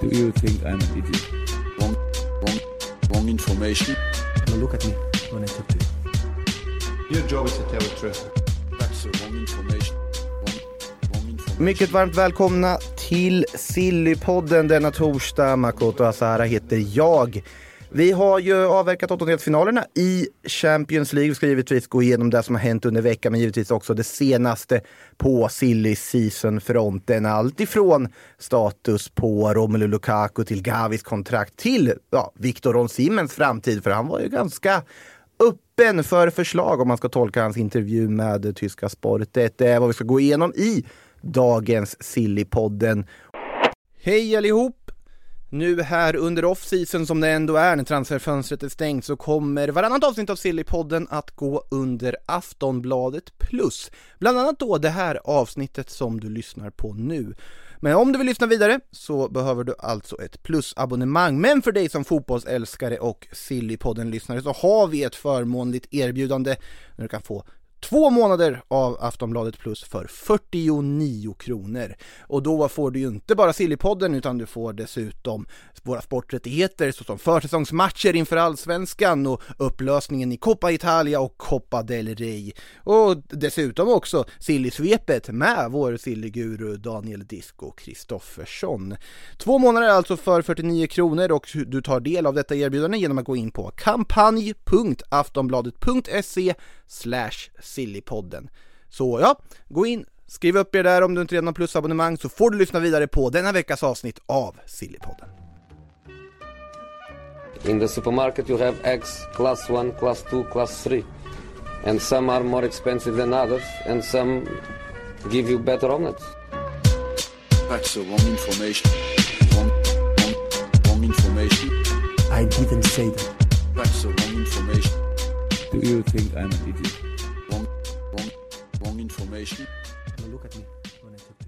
Do you think I'm an idiot? Wrong, wrong, wrong information. Now look at me when I talk to you. Your job is to tell the truth. That's the wrong information. Wrong, wrong information. Mycket varmt välkomna till Sillypodden denna torsdag. Makoto Asara heter jag. Vi har ju avverkat åttondelsfinalerna i Champions League. Vi ska givetvis gå igenom det som har hänt under veckan, men givetvis också det senaste på silly season-fronten. Allt ifrån status på Romelu Lukaku till Gavis kontrakt till ja, Victor Ronsimens framtid, för han var ju ganska öppen för förslag om man ska tolka hans intervju med tyska Sportet. Det är vad vi ska gå igenom i dagens Sillypodden. Hej allihop! Nu här under off-season som det ändå är när transferfönstret är stängt så kommer varannat avsnitt av Sillypodden att gå under Aftonbladet plus. Bland annat då det här avsnittet som du lyssnar på nu. Men om du vill lyssna vidare så behöver du alltså ett plusabonnemang. Men för dig som fotbollsälskare och Sillypodden-lyssnare så har vi ett förmånligt erbjudande där du kan få Två månader av Aftonbladet Plus för 49 kronor. Och då får du ju inte bara Sillypodden utan du får dessutom våra sporträttigheter såsom försäsongsmatcher inför Allsvenskan och upplösningen i Coppa Italia och Coppa del Rey. Och dessutom också Sillysvepet med vår Sillyguru Daniel Disco Kristoffersson. Två månader alltså för 49 kronor och du tar del av detta erbjudande genom att gå in på kampanj.aftonbladet.se slash sillypodden. Så ja, gå in, skriv upp er där om du inte redan har plusabonnemang så får du lyssna vidare på denna veckas avsnitt av Sillypodden. In the supermarket, you have eggs class 1, class 2, class 3. And some are more expensive than others, and some give you better omelets. That's the wrong information. Wrong, wrong, wrong information. I didn't say that. That's the wrong information. Do you think I'm an idiot? Information. Look at me when I talk to you.